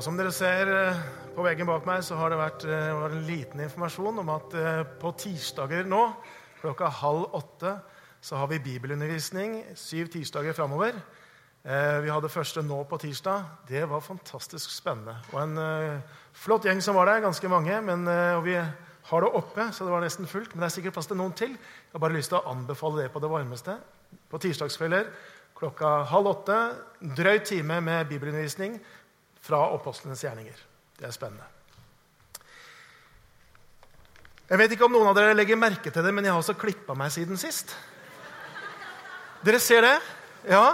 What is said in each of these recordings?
Og som dere ser eh, på veggen bak meg, så har det vært eh, en liten informasjon om at eh, på tirsdager nå klokka halv åtte så har vi bibelundervisning syv tirsdager framover. Vi hadde første nå på tirsdag. Det var fantastisk spennende. Og en flott gjeng som var der. Ganske mange. Men, og vi har det oppe, så det var nesten fullt. Men det er sikkert plass til noen til. Jeg har bare lyst til å anbefale det på det varmeste. På tirsdagskvelder klokka halv åtte. Drøy time med bibelundervisning fra apostlenes gjerninger. Det er spennende. Jeg vet ikke om noen av dere legger merke til det, men jeg har også klippa meg siden sist. Dere ser det? Ja?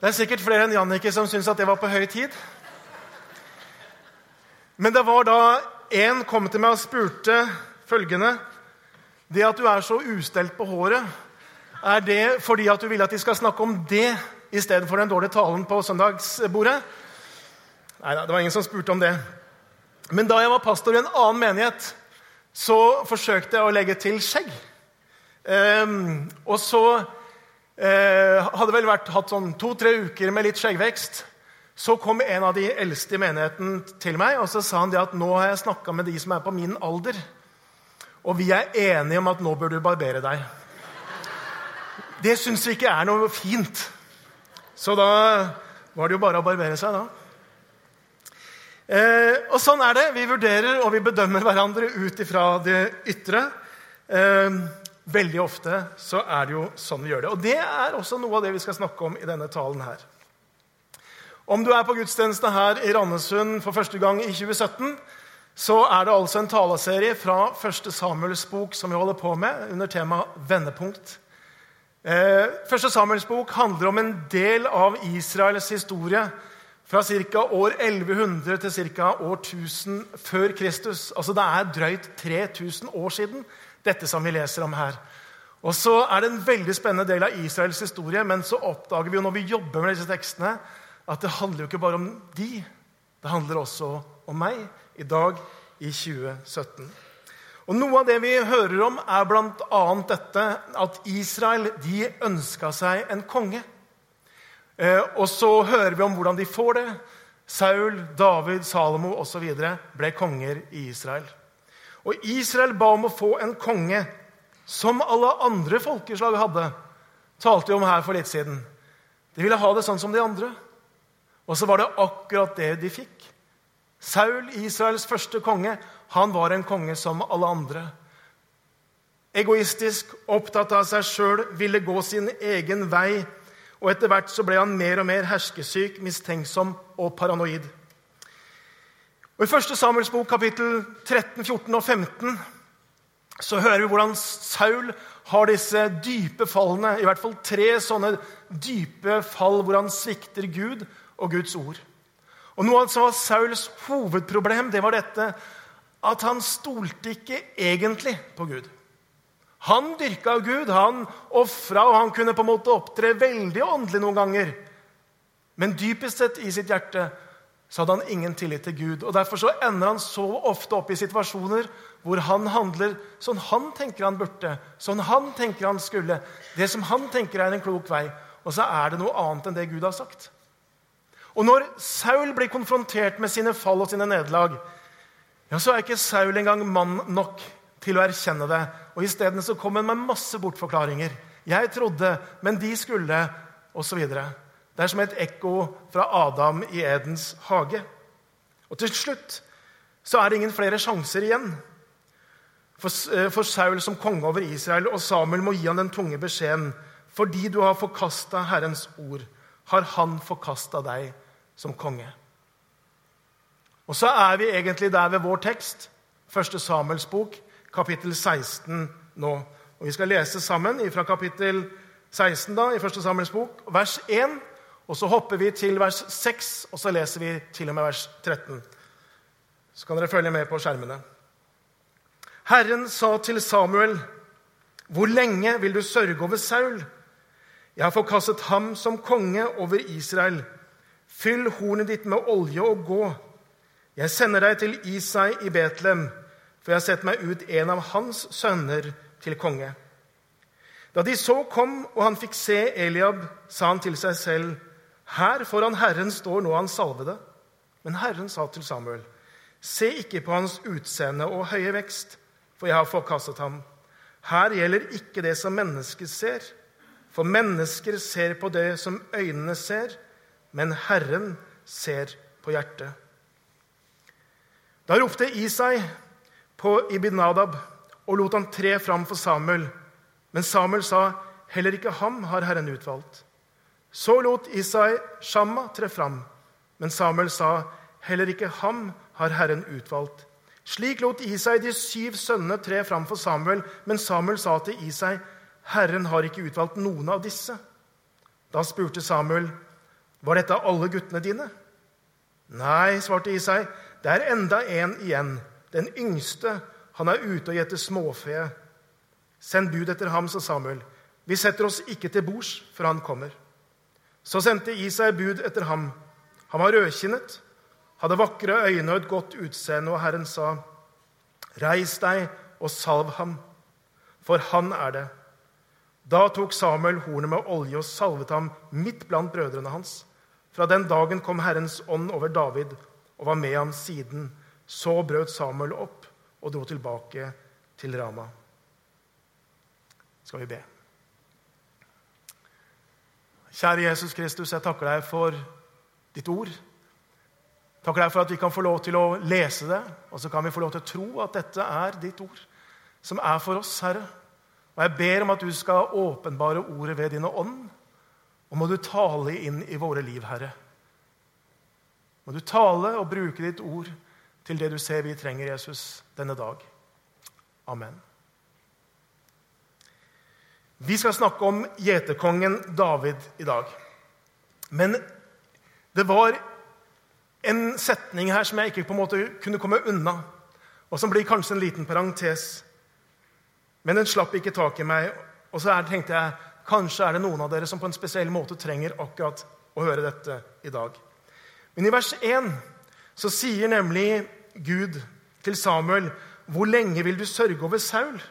Det er sikkert flere enn Jannicke som syns at det var på høy tid. Men det var da en kom til meg og spurte følgende Det at du er så ustelt på håret, er det fordi at du vil at de skal snakke om det istedenfor den dårlige talen på søndagsbordet? Nei det var ingen som spurte om det. Men da jeg var pastor i en annen menighet, så forsøkte jeg å legge til skjegg. Um, og så uh, hadde vel vært hatt sånn to-tre uker med litt skjeggvekst. Så kom en av de eldste i menigheten til meg og så sa han det at nå har jeg snakka med de som er på min alder, og vi er enige om at nå bør du barbere deg. Det syns vi ikke er noe fint. Så da var det jo bare å barbere seg, da. Eh, og sånn er det. Vi vurderer og vi bedømmer hverandre ut ifra det ytre. Eh, veldig ofte så er det jo sånn vi gjør det. Og det er også noe av det vi skal snakke om i denne talen her. Om du er på gudstjeneste her i Randesund for første gang i 2017, så er det altså en taleserie fra første Samuels bok som vi holder på med, under temaet 'Vendepunkt'. Eh, første Samuels bok handler om en del av Israels historie fra ca. år 1100 til ca. år 1000 før Kristus. Altså Det er drøyt 3000 år siden, dette som vi leser om her. Og så er det en veldig spennende del av Israels historie, men så oppdager vi jo når vi jobber med disse tekstene, at det handler jo ikke bare om de. Det handler også om meg i dag i 2017. Og Noe av det vi hører om, er bl.a. dette at Israel de ønska seg en konge. Eh, og så hører vi om hvordan de får det. Saul, David, Salomo osv. ble konger i Israel. Og Israel ba om å få en konge som alle andre folkeslag hadde. talte vi om her for litt siden. De ville ha det sånn som de andre. Og så var det akkurat det de fikk. Saul, Israels første konge, han var en konge som alle andre. Egoistisk, opptatt av seg sjøl, ville gå sin egen vei og etter hvert så ble han mer og mer herskesyk, mistenksom og paranoid. Og I 1. Samuels bok, kapittel 13, 14 og 15, så hører vi hvordan Saul har disse dype fallene. I hvert fall tre sånne dype fall hvor han svikter Gud og Guds ord. Og Noe som var Sauls hovedproblem, det var dette at han stolte ikke egentlig på Gud. Han dyrka Gud, han ofra, og han kunne på en måte opptre veldig åndelig noen ganger. Men dypest sett i sitt hjerte så hadde han ingen tillit til Gud. og Derfor så ender han så ofte opp i situasjoner hvor han handler sånn han tenker han burde, sånn han tenker han skulle, det som han tenker er en klok vei. Og så er det noe annet enn det Gud har sagt. Og når Saul blir konfrontert med sine fall og sine nederlag, ja, så er ikke Saul engang mann nok til å erkjenne det. Og Isteden kom han med masse bortforklaringer. 'Jeg trodde, men de skulle', osv. Det er som et ekko fra Adam i Edens hage. Og til slutt så er det ingen flere sjanser igjen for, eh, for Saul som konge over Israel, og Samuel må gi han den tunge beskjeden. Fordi du har forkasta Herrens ord, har han forkasta deg som konge. Og så er vi egentlig der ved vår tekst, første Samuels bok, kapittel 16 nå. Og Vi skal lese sammen fra kapittel 16 da, i Første Samuels bok, vers 1. Og så hopper vi til vers 6, og så leser vi til og med vers 13. Så kan dere følge med på skjermene. Herren sa til Samuel, 'Hvor lenge vil du sørge over Saul?' 'Jeg har forkastet ham som konge over Israel.' 'Fyll hornet ditt med olje og gå.' 'Jeg sender deg til Isai i Betlehem.' For jeg har sett meg ut en av hans sønner til konge. Da de så kom, og han fikk se Eliab, sa han til seg selv, her foran Herren står nå han salvede. Men Herren sa til Samuel, se ikke på hans utseende og høye vekst, for jeg har forkastet ham. Her gjelder ikke det som mennesker ser, for mennesker ser på det som øynene ser, men Herren ser på hjertet. Da ropte Isai på Ibinadab og lot han tre fram for Samuel. Men Samuel sa, 'Heller ikke ham har Herren utvalgt.' Så lot Isai Shamma tre fram, men Samuel sa, 'Heller ikke ham har Herren utvalgt.' Slik lot Isai de syv sønnene tre fram for Samuel, men Samuel sa til Isai, 'Herren har ikke utvalgt noen av disse.' Da spurte Samuel, 'Var dette alle guttene dine?' Nei, svarte Isai, det er enda en igjen, den yngste. Han er ute og gjeter småfe. Send bud etter ham, sa Samuel. Vi setter oss ikke til bords før han kommer. Så sendte Isai bud etter ham. Han var rødkinnet, hadde vakre øyne og et godt utseende, og Herren sa, Reis deg og salv ham, for han er det. Da tok Samuel hornet med olje og salvet ham midt blant brødrene hans. Fra den dagen kom Herrens ånd over David og var med ham siden. Så brøt Samuel opp og dro tilbake til Rama. Skal vi be. Kjære Jesus Kristus, jeg takker deg for ditt ord. Takker deg for at vi kan få lov til å lese det, og så kan vi få lov til å tro at dette er ditt ord, som er for oss, Herre. Og jeg ber om at du skal åpenbare ordet ved dine ånd, og må du tale inn i våre liv, Herre. Må du tale og bruke ditt ord til det du ser vi trenger, Jesus, denne dag. Amen. Vi skal snakke om gjeterkongen David i dag. Men det var en setning her som jeg ikke på en måte kunne komme unna, og som blir kanskje en liten parentes. Men den slapp ikke tak i meg. Og så tenkte jeg kanskje er det noen av dere som på en spesiell måte trenger akkurat å høre dette i dag. Men i vers 1 så sier nemlig Gud til Samuel, 'Hvor lenge vil du sørge over Saul?'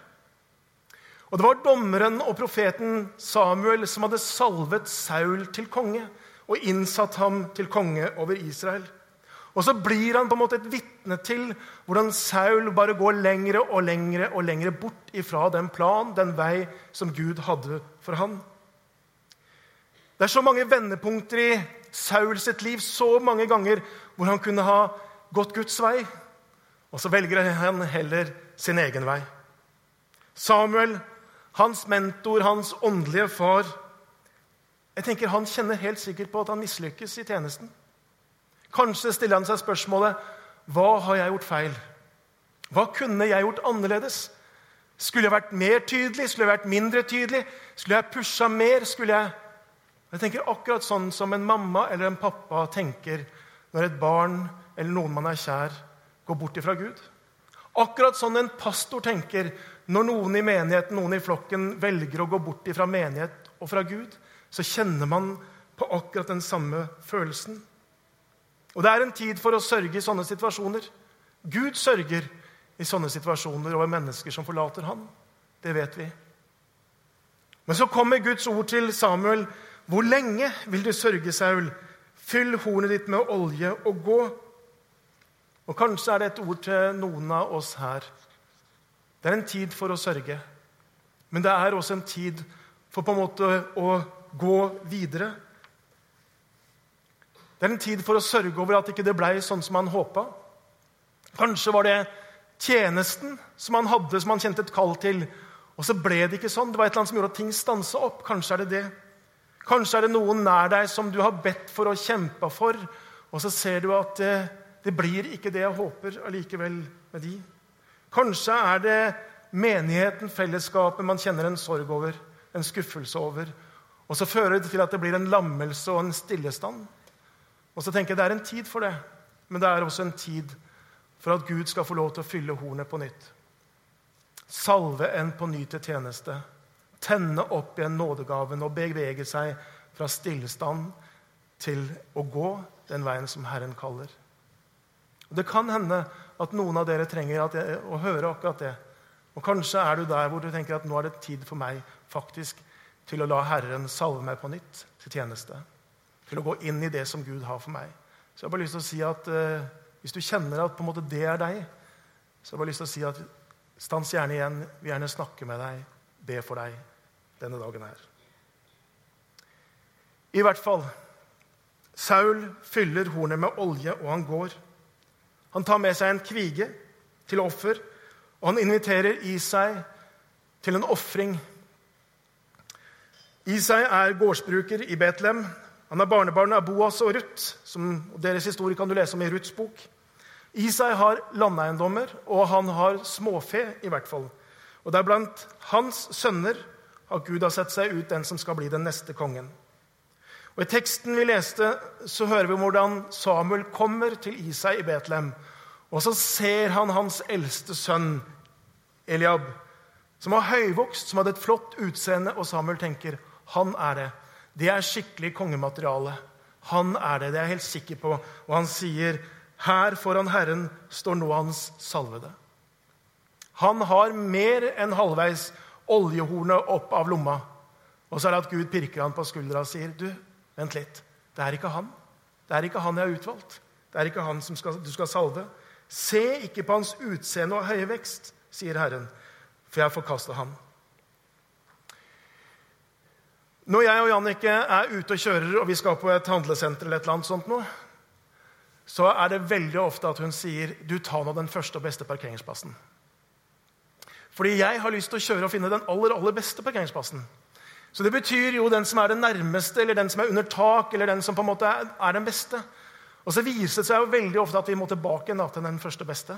Og Det var dommeren og profeten Samuel som hadde salvet Saul til konge og innsatt ham til konge over Israel. Og så blir han på en måte et vitne til hvordan Saul bare går lengre og lengre og lengre bort ifra den plan, den vei som Gud hadde for han. Det er så mange vendepunkter i Saul sitt liv, så mange ganger hvor han kunne ha gått Guds vei. Og så velger han heller sin egen vei. Samuel, hans mentor, hans åndelige far jeg tenker Han kjenner helt sikkert på at han mislykkes i tjenesten. Kanskje stiller han seg spørsmålet hva har jeg gjort feil? Hva kunne jeg gjort annerledes? Skulle jeg vært mer tydelig? Skulle jeg vært mindre tydelig? Skulle jeg pusha mer? Skulle jeg Jeg tenker akkurat sånn som en mamma eller en pappa tenker når et barn eller noen man er kjær, går bort ifra Gud. Akkurat sånn en pastor tenker når noen i menigheten, noen i flokken, velger å gå bort ifra menighet og fra Gud, så kjenner man på akkurat den samme følelsen. Og det er en tid for å sørge i sånne situasjoner. Gud sørger i sånne situasjoner over mennesker som forlater ham. Det vet vi. Men så kommer Guds ord til Samuel. Hvor lenge vil du sørge, Saul? Fyll hornet ditt med olje og gå. Og kanskje er det et ord til noen av oss her. Det er en tid for å sørge. Men det er også en tid for på en måte å gå videre. Det er en tid for å sørge over at ikke det ble sånn som han håpa. Kanskje var det tjenesten som han hadde, som han kjente et kall til. Og så ble det ikke sånn. Det var et eller annet som gjorde at ting stansa opp. Kanskje er det det. Kanskje er det noen nær deg som du har bedt for og kjempa for, og så ser du at det, det blir ikke det jeg håper allikevel med de. Kanskje er det menigheten, fellesskapet, man kjenner en sorg over, en skuffelse over. Og så fører det til at det blir en lammelse og en stillestand. Og så tenker jeg Det er en tid for det, men det er også en tid for at Gud skal få lov til å fylle hornet på nytt. Salve en på ny til tjeneste. Tenne opp igjen nådegaven og bevege seg fra stillestand til å gå den veien som Herren kaller. Og Det kan hende at noen av dere trenger jeg, å høre akkurat det. Og Kanskje er du der hvor du tenker at nå er det tid for meg faktisk til å la Herren salve meg på nytt til tjeneste til å gå inn i det som Gud har for meg. Så jeg har bare lyst til å si at eh, hvis du kjenner at på en måte det er deg, så har jeg bare lyst til å si at stans gjerne igjen. Vi gjerne snakke med deg, be for deg denne dagen her. I hvert fall Saul fyller hornet med olje, og han går. Han tar med seg en kvige til offer, og han inviterer Isai til en ofring. Isai er gårdsbruker i Betlehem. Han er barnebarn av Boas og Ruth. Som, deres historie kan du lese om i Ruths bok. Isai har landeiendommer, og han har småfe, i hvert fall. Og det er blant hans sønner at Gud har sett seg ut den som skal bli den neste kongen. Og I teksten vi leste, så hører vi hvordan Samuel kommer til Isai i Betlehem. Og så ser han hans eldste sønn, Eliab, som var høyvokst, som hadde et flott utseende, og Samuel tenker han er det. Det er skikkelig kongemateriale. Han er det, det er jeg helt sikker på. Og han sier, her foran Herren står nå hans salvede. Han har mer enn halvveis oljehornet opp av lomma. Og så er det at Gud pirker han på skuldra og sier, du, Vent litt. Det er ikke han. Det er ikke han jeg har utvalgt. Det er ikke han som skal, du skal salve. Se ikke på hans utseende og høye vekst, sier Herren, for jeg forkaster ham. Når jeg og Jannicke er ute og kjører, og vi skal på et handlesenter, eller et eller annet sånt noe, så er det veldig ofte at hun sier du tar nå den første og beste parkeringsplassen. Fordi jeg har lyst til å kjøre og finne den aller, aller beste parkeringsplassen. Så det betyr jo den som er den nærmeste, eller den som er under tak, eller den som på en måte er, den beste. Og så viser det seg jo veldig ofte at vi må tilbake til den første beste.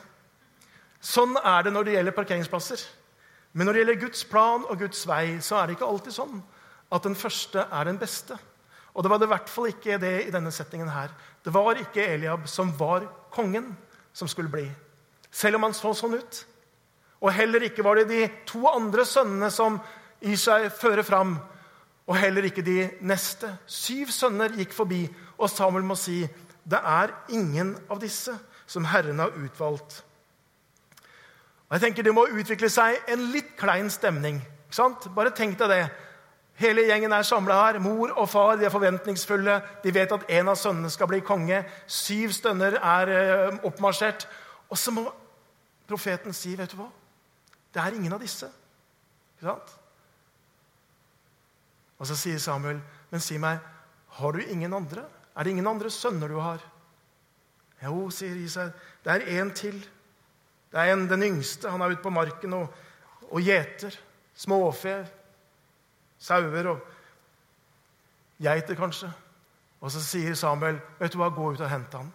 Sånn er det når det gjelder parkeringsplasser. Men når det gjelder Guds plan og Guds vei, så er det ikke alltid sånn at den første er den beste. Og det var det i hvert fall ikke det i denne settingen her. Det var ikke Eliab som var kongen, som skulle bli. Selv om han så sånn ut. Og heller ikke var det de to andre sønnene som i seg fører fram, og heller ikke de neste. Syv sønner gikk forbi, og Samuel må si, 'Det er ingen av disse som Herren har utvalgt.' Og jeg tenker Det må utvikle seg en litt klein stemning. ikke sant? Bare tenk deg det. Hele gjengen er samla her. Mor og far de er forventningsfulle. De vet at en av sønnene skal bli konge. Syv stønner er eh, oppmarsjert. Og så må profeten si, 'Vet du hva? Det er ingen av disse.' Ikke sant? Og så sier Samuel, 'Men si meg, har du ingen andre? Er det ingen andre sønner du har?' Jo, sier Isai, det er en til. Det er en, den yngste. Han er ute på marken og, og gjeter. Småfe, sauer og geiter, kanskje. Og så sier Samuel, 'Vet du hva, gå ut og hent han.'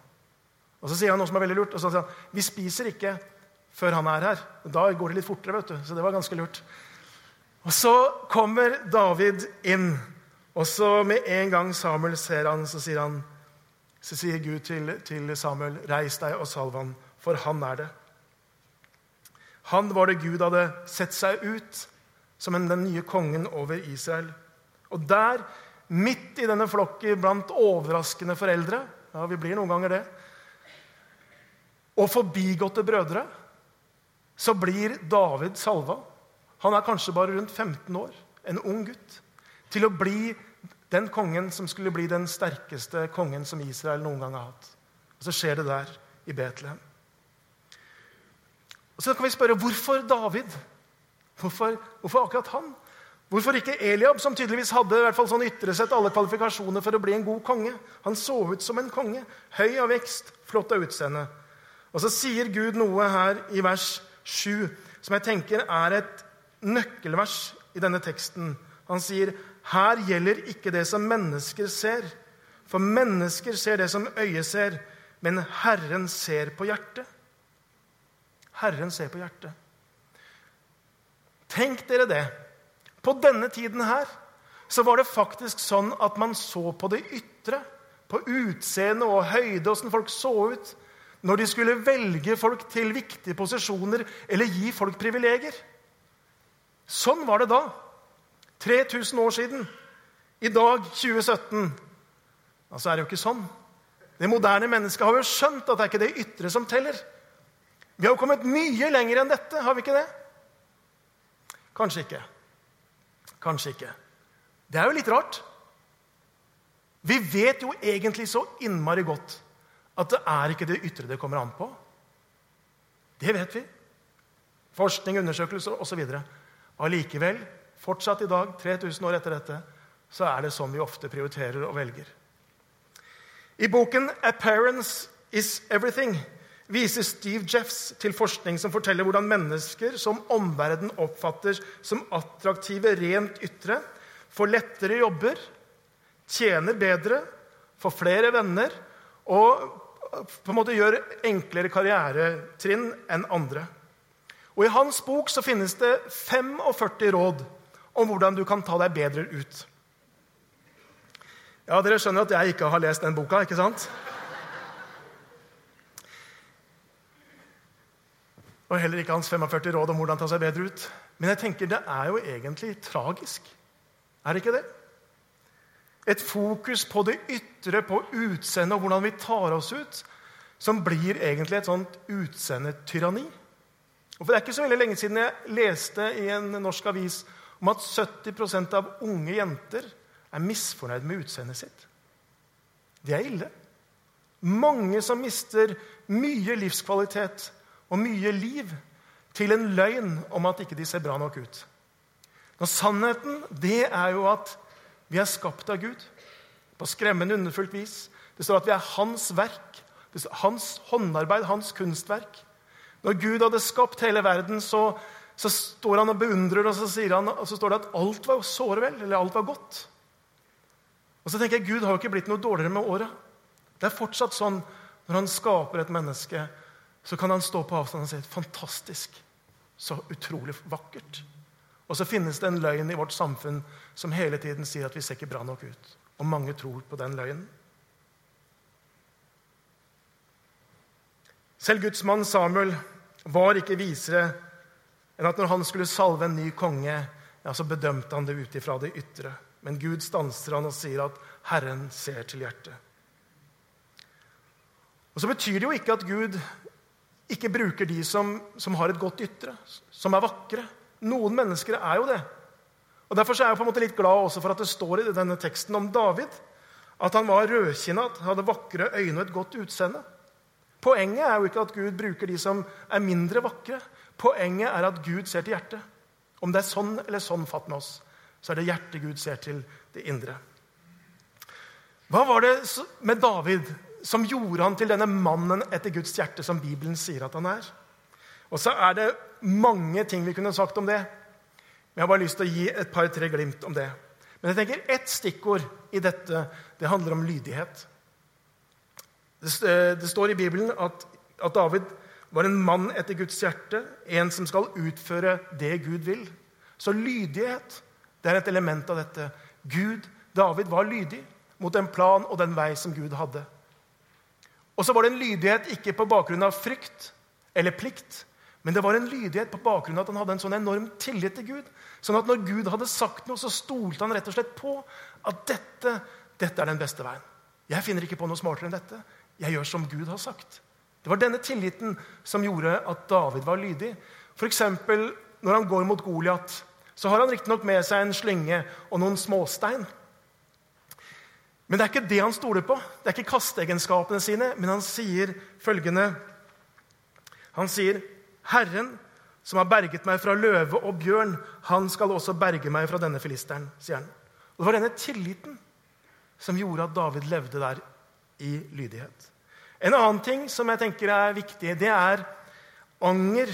Og så sier han noe som er veldig lurt. og så sier han, 'Vi spiser ikke før han er her.' Da går det litt fortere, vet du. Så det var ganske lurt. Og Så kommer David inn, og så med en gang Samuel ser han, så sier, han, så sier Gud til, til Samuel, 'Reis deg og salv han, for han er det.' Han var det Gud hadde sett seg ut som den nye kongen over Israel. Og der, midt i denne flokken blant overraskende foreldre Ja, vi blir noen ganger det. Og forbigåtte brødre, så blir David salva han er kanskje bare rundt 15 år, en ung gutt, til å bli den kongen som skulle bli den sterkeste kongen som Israel noen gang har hatt. Og så skjer det der, i Betlehem. Og Så kan vi spørre hvorfor David? Hvorfor, hvorfor akkurat han? Hvorfor ikke Eliab, som tydeligvis hadde i hvert fall sånn ytre sett alle kvalifikasjoner for å bli en god konge? Han så ut som en konge. Høy av vekst, flott av utseende. Og så sier Gud noe her i vers 7 som jeg tenker er et nøkkelvers i denne teksten. Han sier, 'Her gjelder ikke det som mennesker ser.' For mennesker ser det som øyet ser, men Herren ser på hjertet. Herren ser på hjertet. Tenk dere det. På denne tiden her så var det faktisk sånn at man så på det ytre. På utseende og høyde, åssen folk så ut. Når de skulle velge folk til viktige posisjoner eller gi folk privilegier. Sånn var det da. 3000 år siden. I dag, 2017. Altså er det jo ikke sånn. Det moderne mennesket har jo skjønt at det er ikke det ytre som teller. Vi har jo kommet mye lenger enn dette, har vi ikke det? Kanskje ikke. Kanskje ikke. Det er jo litt rart. Vi vet jo egentlig så innmari godt at det er ikke det ytre det kommer an på. Det vet vi. Forskning, undersøkelser osv. Allikevel, fortsatt i dag, 3000 år etter dette, så er det sånn vi ofte prioriterer og velger. I boken 'Appearance is Everything' viser Steve Jeffs til forskning som forteller hvordan mennesker som omverdenen oppfatter som attraktive rent ytre, får lettere jobber, tjener bedre, får flere venner og på en måte gjør enklere karrieretrinn enn andre. Og I hans bok så finnes det 45 råd om hvordan du kan ta deg bedre ut. Ja, Dere skjønner at jeg ikke har lest den boka, ikke sant? Og heller ikke hans 45 råd om hvordan ta seg bedre ut. Men jeg tenker det er jo egentlig tragisk. Er det ikke det? Et fokus på det ytre, på utseendet og hvordan vi tar oss ut, som blir egentlig et sånt utseendetyranni. Og for Det er ikke så veldig lenge siden jeg leste i en norsk avis om at 70% av unge jenter er misfornøyd med utseendet sitt. Det er ille. Mange som mister mye livskvalitet og mye liv til en løgn om at ikke de ser bra nok ut. Og Sannheten det er jo at vi er skapt av Gud på skremmende underfullt vis. Det står at vi er hans verk, hans håndarbeid, hans kunstverk. Når Gud hadde skapt hele verden, så, så står han og beundrer, og så, han, og så står det at alt var såre vel, eller alt var godt. Og så tenker jeg, Gud har jo ikke blitt noe dårligere med åra. Det er fortsatt sånn når han skaper et menneske, så kan han stå på avstand og si 'fantastisk'. Så utrolig vakkert. Og så finnes det en løgn i vårt samfunn som hele tiden sier at vi ser ikke bra nok ut. Og mange tror på den løgnen. Selv Guds mann Samuel var ikke visere enn at når han skulle salve en ny konge, ja, så bedømte han det ut ifra det ytre. Men Gud stanser han og sier at 'Herren ser til hjertet'. Og Så betyr det jo ikke at Gud ikke bruker de som, som har et godt ytre, som er vakre. Noen mennesker er jo det. Og Derfor er jeg på en måte litt glad også for at det står i denne teksten om David at han var rødkinnet, hadde vakre øyne og et godt utseende. Poenget er jo ikke at Gud bruker de som er mindre vakre. Poenget er at Gud ser til hjertet. Om det er sånn eller sånn fatt med oss så er det hjertet Gud ser til det indre. Hva var det med David som gjorde han til denne mannen etter Guds hjerte, som Bibelen sier at han er? Og så er det mange ting vi kunne sagt om det. Men jeg har bare lyst til å gi et par-tre glimt om det. Men jeg tenker ett stikkord i dette det handler om lydighet. Det, det står i Bibelen at, at David var en mann etter Guds hjerte, en som skal utføre det Gud vil. Så lydighet det er et element av dette. Gud, David var lydig mot den plan og den vei som Gud hadde. Og så var det en lydighet ikke på bakgrunn av frykt eller plikt, men det var en lydighet på bakgrunn av at han hadde en sånn enorm tillit til Gud. Sånn at når Gud hadde sagt noe, så stolte han rett og slett på at dette, dette er den beste veien. Jeg finner ikke på noe smartere enn dette. Jeg gjør som Gud har sagt. Det var denne tilliten som gjorde at David var lydig. F.eks. når han går mot Goliat så har han riktignok med seg en slynge og noen småstein. Men det er ikke det han stoler på. Det er ikke kasteegenskapene sine. Men han sier følgende Han sier, 'Herren, som har berget meg fra løve og bjørn, han skal også berge meg fra denne filisteren', sier han. Og Det var denne tilliten som gjorde at David levde der i lydighet. En annen ting som jeg tenker er viktig, det er anger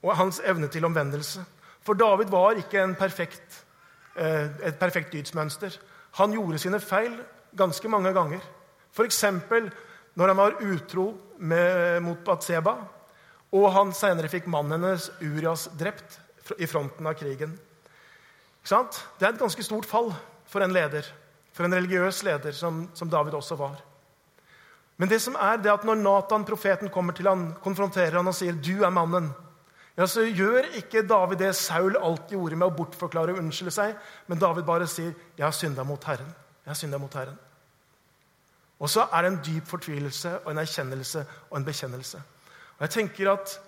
og hans evne til omvendelse. For David var ikke perfekt, eh, et perfekt dydsmønster. Han gjorde sine feil ganske mange ganger. F.eks. når han var utro med, mot Batseba, og han senere fikk mannen hennes, Urias, drept i fronten av krigen. Det er et ganske stort fall for en leder, for en religiøs leder, som, som David også var. Men det som er det at når Nathan, profeten, kommer til han, konfronterer han og sier 'Du er mannen', ja, så gjør ikke David det Saul alltid gjorde med å bortforklare og unnskylde seg, men David bare sier, 'Jeg har synda mot Herren'. Jeg har synda mot Herren. Og så er det en dyp fortvilelse og en erkjennelse og en bekjennelse. Og jeg tenker at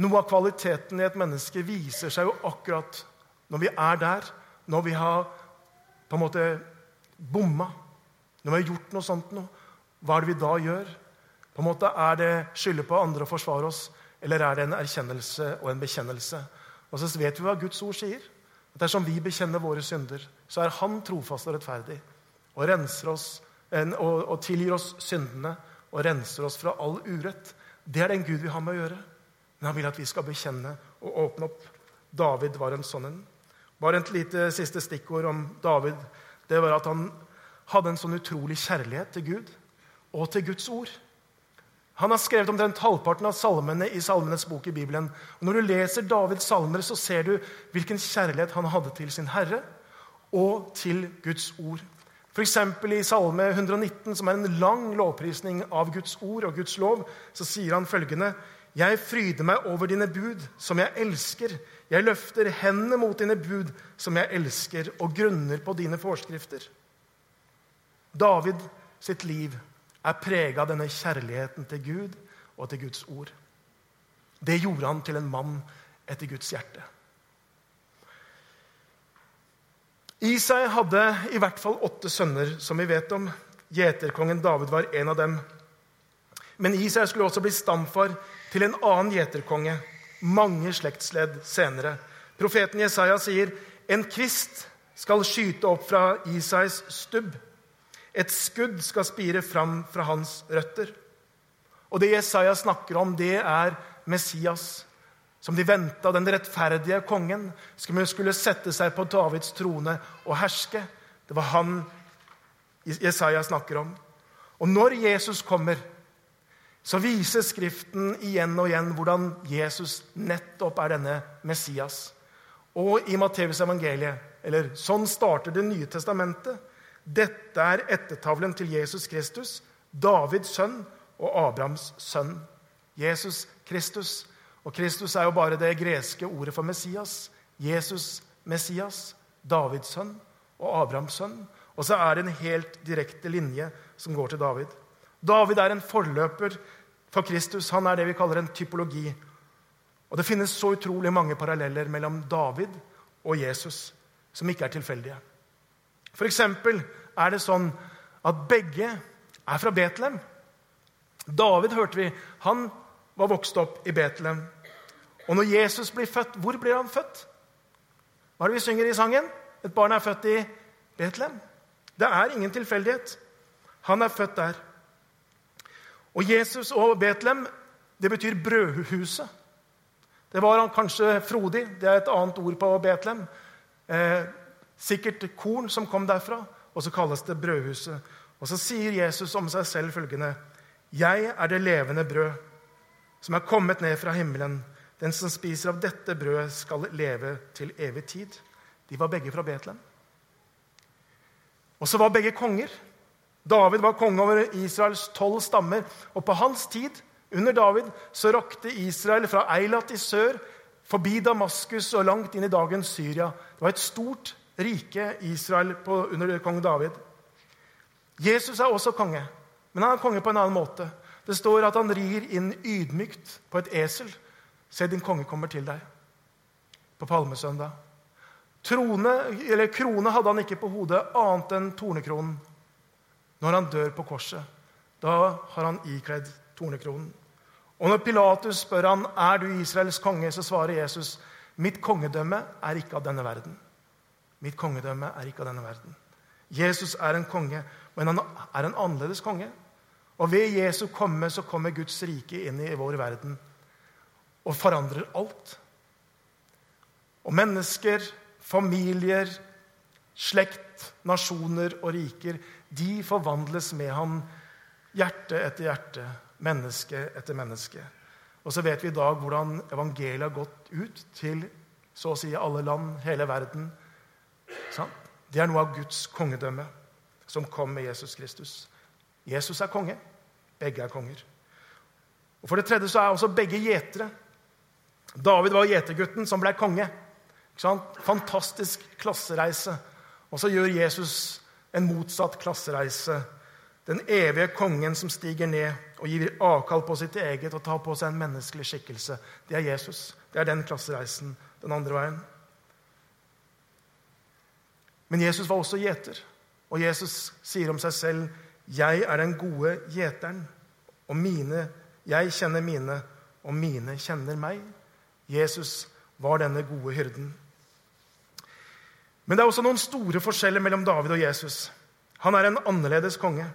Noe av kvaliteten i et menneske viser seg jo akkurat når vi er der, når vi har på en måte bomma, når vi har gjort noe sånt noe. Hva er det vi da gjør? På en måte Er det skylde på andre og forsvare oss, eller er det en erkjennelse og en bekjennelse? Og så vet vi hva Guds ord sier. At Dersom vi bekjenner våre synder, så er Han trofast og rettferdig og, renser oss, og, og tilgir oss syndene og renser oss fra all urett. Det er den Gud vi har med å gjøre. Men han vil at vi skal bekjenne og åpne opp. David var en sånn en. Bare et lite siste stikkord om David. Det var at han hadde en sånn utrolig kjærlighet til Gud og til Guds ord. Han har skrevet omtrent halvparten av salmene i Salmenes bok i Bibelen. Og når du leser Davids salmer, så ser du hvilken kjærlighet han hadde til sin Herre og til Guds ord. F.eks. i Salme 119, som er en lang lovprisning av Guds ord og Guds lov, så sier han følgende.: Jeg fryder meg over dine bud, som jeg elsker. Jeg løfter hendene mot dine bud, som jeg elsker, og grunner på dine forskrifter. David sitt liv er prega av denne kjærligheten til Gud og til Guds ord. Det gjorde han til en mann etter Guds hjerte. Isai hadde i hvert fall åtte sønner, som vi vet om. Gjeterkongen David var en av dem. Men Isai skulle også bli stamfar til en annen gjeterkonge mange slektsledd senere. Profeten Jesaja sier en kvist skal skyte opp fra Isais stubb. Et skudd skal spire fram fra hans røtter. Og det Jesaja snakker om, det er Messias, som de venta, den rettferdige kongen, som skulle sette seg på Davids trone og herske. Det var han Jesaja snakker om. Og når Jesus kommer, så viser Skriften igjen og igjen hvordan Jesus nettopp er denne Messias. Og i Matteus evangeliet, eller sånn starter Det nye testamentet, dette er ettertavlen til Jesus Kristus, Davids sønn og Abrahams sønn. Jesus Kristus. Og Kristus er jo bare det greske ordet for Messias. Jesus, Messias, Davids sønn og Abrahams sønn. Og så er det en helt direkte linje som går til David. David er en forløper for Kristus. Han er det vi kaller en typologi. Og Det finnes så utrolig mange paralleller mellom David og Jesus som ikke er tilfeldige. Eksempel er det sånn at begge er fra Betlehem. David hørte vi, han var vokst opp i Betlehem. Og når Jesus blir født, hvor blir han født? Hva er det vi synger i sangen? Et barn er født i Betlehem. Det er ingen tilfeldighet. Han er født der. Og Jesus og Betlehem, det betyr brødhuset. Det var han kanskje frodig. Det er et annet ord på Betlehem. Eh, Sikkert korn som kom derfra, og så kalles det brødhuset. Og så sier Jesus om seg selv følgende.: Jeg er det levende brød som er kommet ned fra himmelen. Den som spiser av dette brødet, skal leve til evig tid. De var begge fra Betlehem. Og så var begge konger. David var konge over Israels tolv stammer. Og på hans tid, under David, så rakte Israel fra Eilat i sør, forbi Damaskus og langt inn i dagens Syria. Det var et stort rike Israel på, under kong David. Jesus er også konge, men han er konge på en annen måte. Det står at han rir inn ydmykt på et esel. Se, din konge kommer til deg. På palmesøndag. Trone, Krone hadde han ikke på hodet annet enn tornekronen. Når han dør på korset, da har han ikledd tornekronen. Og når Pilatus spør han, er du Israels konge, så svarer Jesus, mitt kongedømme er ikke av denne verden. Mitt kongedømme er ikke av denne verden. Jesus er en konge, men han er en annerledes konge. Og ved Jesu komme så kommer Guds rike inn i vår verden og forandrer alt. Og mennesker, familier, slekt, nasjoner og riker, de forvandles med ham hjerte etter hjerte, menneske etter menneske. Og så vet vi i dag hvordan evangeliet har gått ut til så å si alle land, hele verden. Det er noe av Guds kongedømme som kom med Jesus Kristus. Jesus er konge. Begge er konger. Og For det tredje så er også begge gjetere. David var gjetergutten som ble konge. Fantastisk klassereise. Og så gjør Jesus en motsatt klassereise. Den evige kongen som stiger ned og gir avkall på sitt eget og tar på seg en menneskelig skikkelse. Det er Jesus. Det er den klassereisen den andre veien. Men Jesus var også gjeter. Og Jesus sier om seg selv, 'Jeg er den gode gjeteren', og mine, 'jeg kjenner mine', og mine kjenner meg. Jesus var denne gode hyrden. Men det er også noen store forskjeller mellom David og Jesus. Han er en annerledes konge.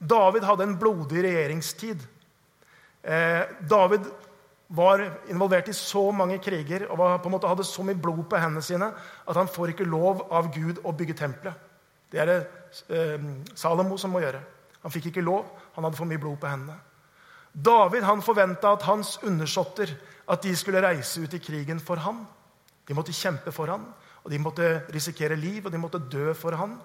David hadde en blodig regjeringstid. Eh, David var involvert i så mange kriger og var, på en måte hadde så mye blod på hendene sine at han får ikke lov av Gud å bygge tempelet. Det er det eh, Salomo som må gjøre. Han fikk ikke lov. Han hadde for mye blod på hendene. David han forventa at hans undersåtter at de skulle reise ut i krigen for ham. De måtte kjempe for ham, og de måtte risikere liv, og de måtte dø for ham.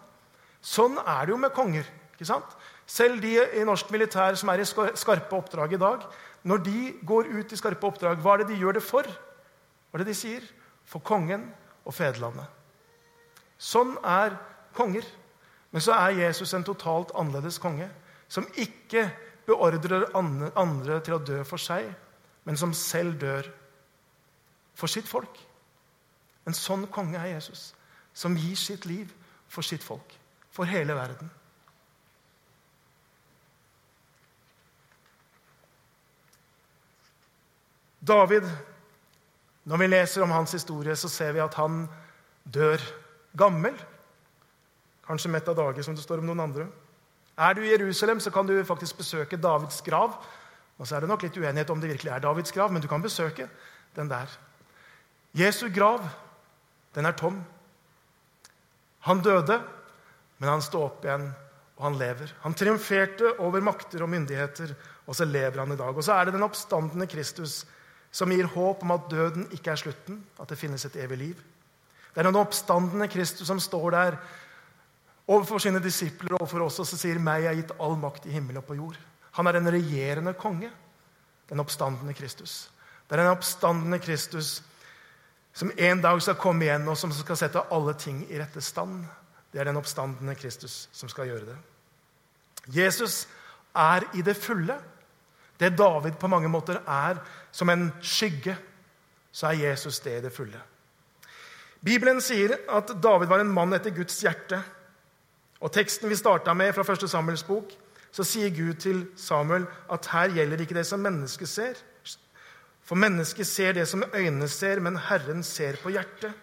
Sånn er det jo med konger. ikke sant? Selv de i norsk militær som er i skarpe oppdrag i dag, når de går ut i skarpe oppdrag, hva er det de gjør det for? Hva er det de sier? For kongen og fedrelandet. Sånn er konger. Men så er Jesus en totalt annerledes konge, som ikke beordrer andre til å dø for seg, men som selv dør for sitt folk. En sånn konge er Jesus, som gir sitt liv for sitt folk for hele verden. David, Når vi leser om hans historie, så ser vi at han dør gammel. Kanskje mett av dage, som det står om noen andre. Er du i Jerusalem, så kan du faktisk besøke Davids grav. Og så er det nok litt uenighet om det virkelig er Davids grav, men du kan besøke den der. Jesu grav, den er tom. Han døde, men han står opp igjen, og han lever. Han triumferte over makter og myndigheter, og så lever han i dag. Og så er det den oppstandende Kristus som gir håp om at døden ikke er slutten, at det finnes et evig liv. Det er den oppstandende Kristus som står der overfor sine disipler og overfor oss og sier 'meg er gitt all makt i himmel og på jord'. Han er en regjerende konge, den oppstandende Kristus. Det er den oppstandende Kristus som en dag skal komme igjen, og som skal sette alle ting i rette stand. Det er den oppstandende Kristus som skal gjøre det. Jesus er i det fulle. Det David på mange måter er som en skygge, så er Jesus det i det fulle. Bibelen sier at David var en mann etter Guds hjerte. Og Teksten vi starta med fra 1. Samuels bok, så sier Gud til Samuel at her gjelder ikke det som mennesket ser. For mennesket ser det som øynene ser, men Herren ser på hjertet.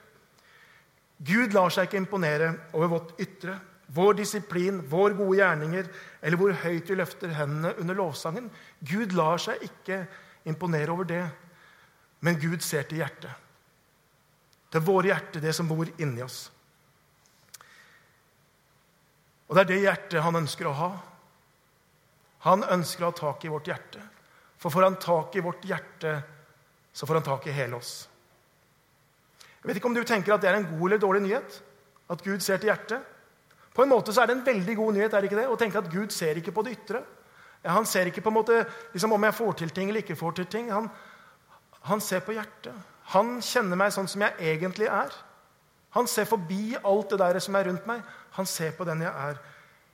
Gud lar seg ikke imponere over vårt ytre, vår disiplin, vår gode gjerninger eller hvor høyt vi løfter hendene under lovsangen. Gud lar seg ikke imponere over det, men Gud ser til hjertet. Til våre hjerter, det som bor inni oss. Og det er det hjertet han ønsker å ha. Han ønsker å ha tak i vårt hjerte. For får han tak i vårt hjerte, så får han tak i hele oss. Jeg vet ikke om du tenker at det er en god eller dårlig nyhet. At Gud ser til hjertet. På en måte så er det en veldig god nyhet er det ikke det? å tenke at Gud ser ikke på det ytre. Han ser ikke på en måte liksom om jeg får til ting eller ikke får til ting. Han, han ser på hjertet. Han kjenner meg sånn som jeg egentlig er. Han ser forbi alt det der som er rundt meg. Han ser på den jeg er.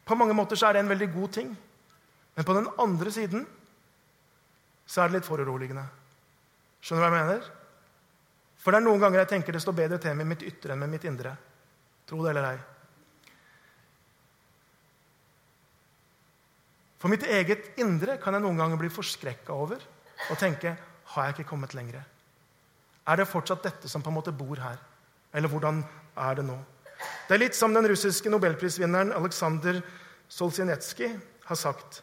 På mange måter så er det en veldig god ting. Men på den andre siden så er det litt foruroligende. Skjønner du hva jeg mener? For det er noen ganger jeg tenker det står bedre til med mitt ytre enn med mitt indre. Tro det eller ei. For mitt eget indre kan jeg noen ganger bli forskrekka over og tenke har jeg ikke kommet lenger? Er det fortsatt dette som på en måte bor her? Eller hvordan er det nå? Det er litt som den russiske nobelprisvinneren Aleksandr Solzjenitsjkij har sagt.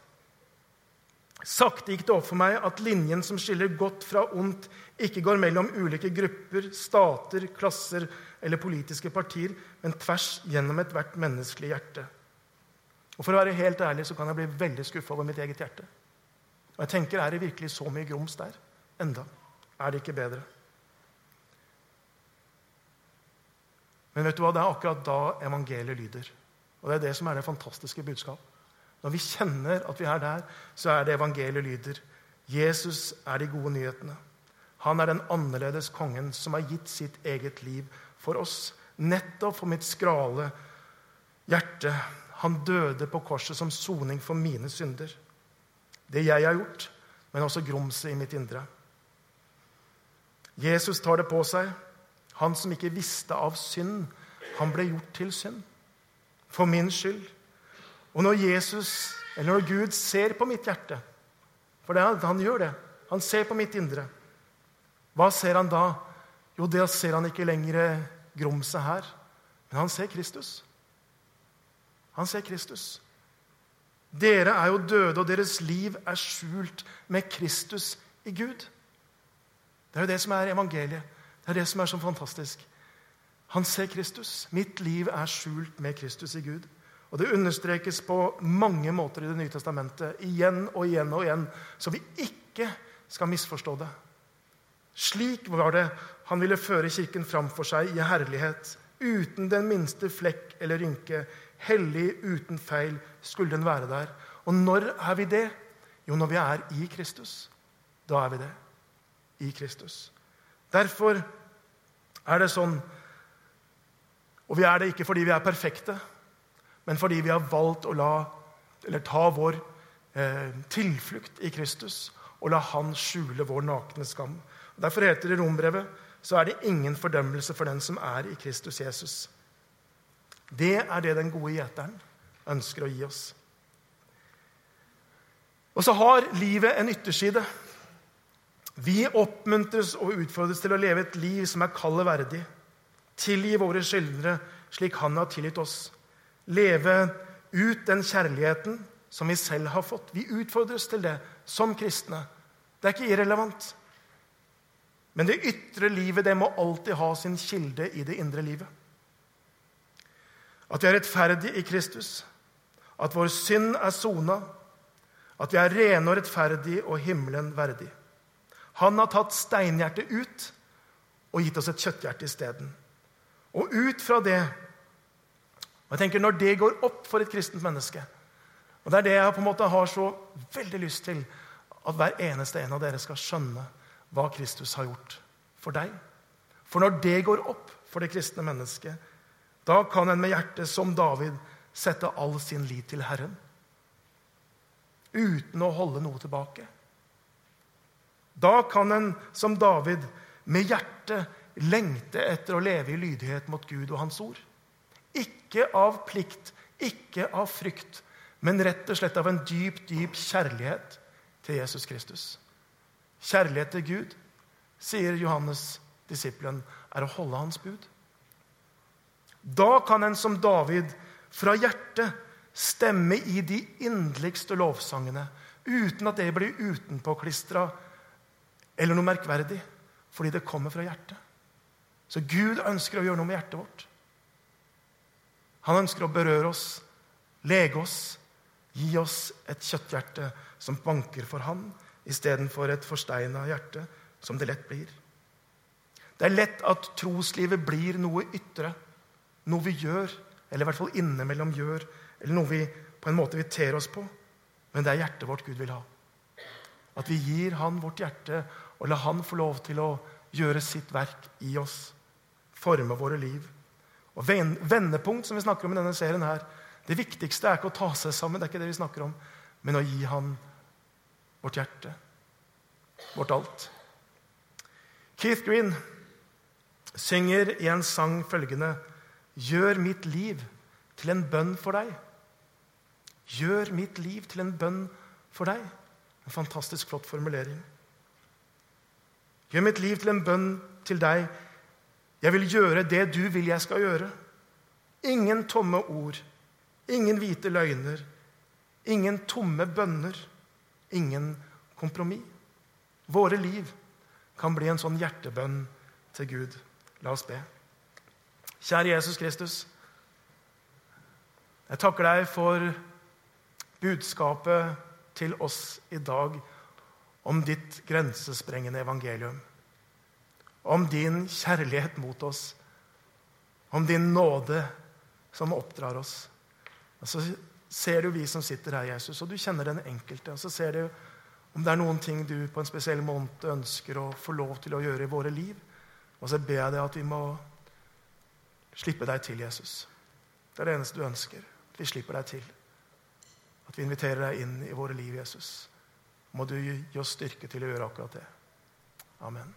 Sakte gikk det opp for meg at linjen som skiller godt fra ondt, ikke går mellom ulike grupper, stater, klasser eller politiske partier, men tvers gjennom ethvert menneskelig hjerte. Og For å være helt ærlig så kan jeg bli veldig skuffa over mitt eget hjerte. Og jeg tenker, Er det virkelig så mye grums der? Enda. Er det ikke bedre? Men vet du hva? det er akkurat da evangeliet lyder. Og det er det som er det fantastiske budskapet. Når vi kjenner at vi er der, så er det evangeliet lyder. Jesus er de gode nyhetene. Han er den annerledes kongen som har gitt sitt eget liv for oss. Nettopp for mitt skrale hjerte. Han døde på korset som soning for mine synder. Det jeg har gjort, men også grumset i mitt indre. Jesus tar det på seg. Han som ikke visste av synd, han ble gjort til synd. For min skyld Og når Jesus, eller når Gud ser på mitt hjerte For det, han gjør det. Han ser på mitt indre. Hva ser han da? Jo, det ser han ikke lenger grumset her, men han ser Kristus. Han ser Kristus. Dere er jo døde, og deres liv er skjult med Kristus i Gud. Det er jo det som er evangeliet. Det er det som er så fantastisk. Han ser Kristus. Mitt liv er skjult med Kristus i Gud. Og Det understrekes på mange måter i Det nye testamentet, igjen og igjen og igjen, så vi ikke skal misforstå det. Slik var det han ville føre Kirken fram for seg i herlighet, uten den minste flekk eller rynke. Hellig, uten feil, skulle den være der. Og når er vi det? Jo, når vi er i Kristus. Da er vi det. I Kristus. Derfor er det sånn Og vi er det ikke fordi vi er perfekte, men fordi vi har valgt å la, ta vår eh, tilflukt i Kristus og la Han skjule vår nakne skam. Derfor heter det i Rombrevet så er det ingen fordømmelse for den som er i Kristus Jesus. Det er det den gode gjeteren ønsker å gi oss. Og så har livet en ytterside. Vi oppmuntres og utfordres til å leve et liv som er kallet verdig. Tilgi våre skyldnere slik Han har tilgitt oss. Leve ut den kjærligheten som vi selv har fått. Vi utfordres til det som kristne. Det er ikke irrelevant. Men det ytre livet det må alltid ha sin kilde i det indre livet. At vi er rettferdige i Kristus, at vår synd er sona, at vi er rene og rettferdige og himmelen verdig. Han har tatt steinhjertet ut og gitt oss et kjøtthjerte isteden. Og ut fra det og jeg tenker Når det går opp for et kristent menneske og Det er det jeg på en måte har så veldig lyst til at hver eneste en av dere skal skjønne hva Kristus har gjort for deg. For når det går opp for det kristne mennesket, da kan en med hjertet som David sette all sin lit til Herren. Uten å holde noe tilbake. Da kan en som David med hjertet lengte etter å leve i lydighet mot Gud og Hans ord. Ikke av plikt, ikke av frykt, men rett og slett av en dyp, dyp kjærlighet til Jesus Kristus. Kjærlighet til Gud, sier Johannes, disippelen, er å holde hans bud. Da kan en som David fra hjertet stemme i de inderligste lovsangene uten at det blir utenpåklistra eller noe merkverdig, fordi det kommer fra hjertet. Så Gud ønsker å gjøre noe med hjertet vårt. Han ønsker å berøre oss, lege oss, gi oss et kjøtthjerte som banker for Han, istedenfor et forsteina hjerte, som det lett blir. Det er lett at troslivet blir noe ytre, noe vi gjør, eller i hvert fall innimellom gjør, eller noe vi på en måte vi ter oss på. Men det er hjertet vårt Gud vil ha. At vi gir Han vårt hjerte og lar Han få lov til å gjøre sitt verk i oss. Forme våre liv. Og Vendepunkt, som vi snakker om i denne serien, her, det viktigste er ikke å ta seg sammen, det er ikke det vi snakker om, men å gi Han vårt hjerte, vårt alt. Keith Green synger i en sang følgende Gjør mitt liv til en bønn for deg. Gjør mitt liv til en bønn for deg. En fantastisk flott formulering. Gjør mitt liv til en bønn til deg. Jeg vil gjøre det du vil jeg skal gjøre. Ingen tomme ord, ingen hvite løgner, ingen tomme bønner ingen kompromiss. Våre liv kan bli en sånn hjertebønn til Gud. La oss be. Kjære Jesus Kristus. Jeg takker deg for budskapet til oss i dag om ditt grensesprengende evangelium. Om din kjærlighet mot oss. Om din nåde som oppdrar oss. Og så ser du vi som sitter her, Jesus, og du kjenner den enkelte. Og så ser du om det er noen ting du på en spesiell måned ønsker å få lov til å gjøre i våre liv. Og så ber jeg deg at vi må slippe deg til, Jesus. Det er det eneste du ønsker. At vi slipper deg til. At vi inviterer deg inn i våre liv, Jesus. Må du gi oss styrke til å gjøre akkurat det. Amen.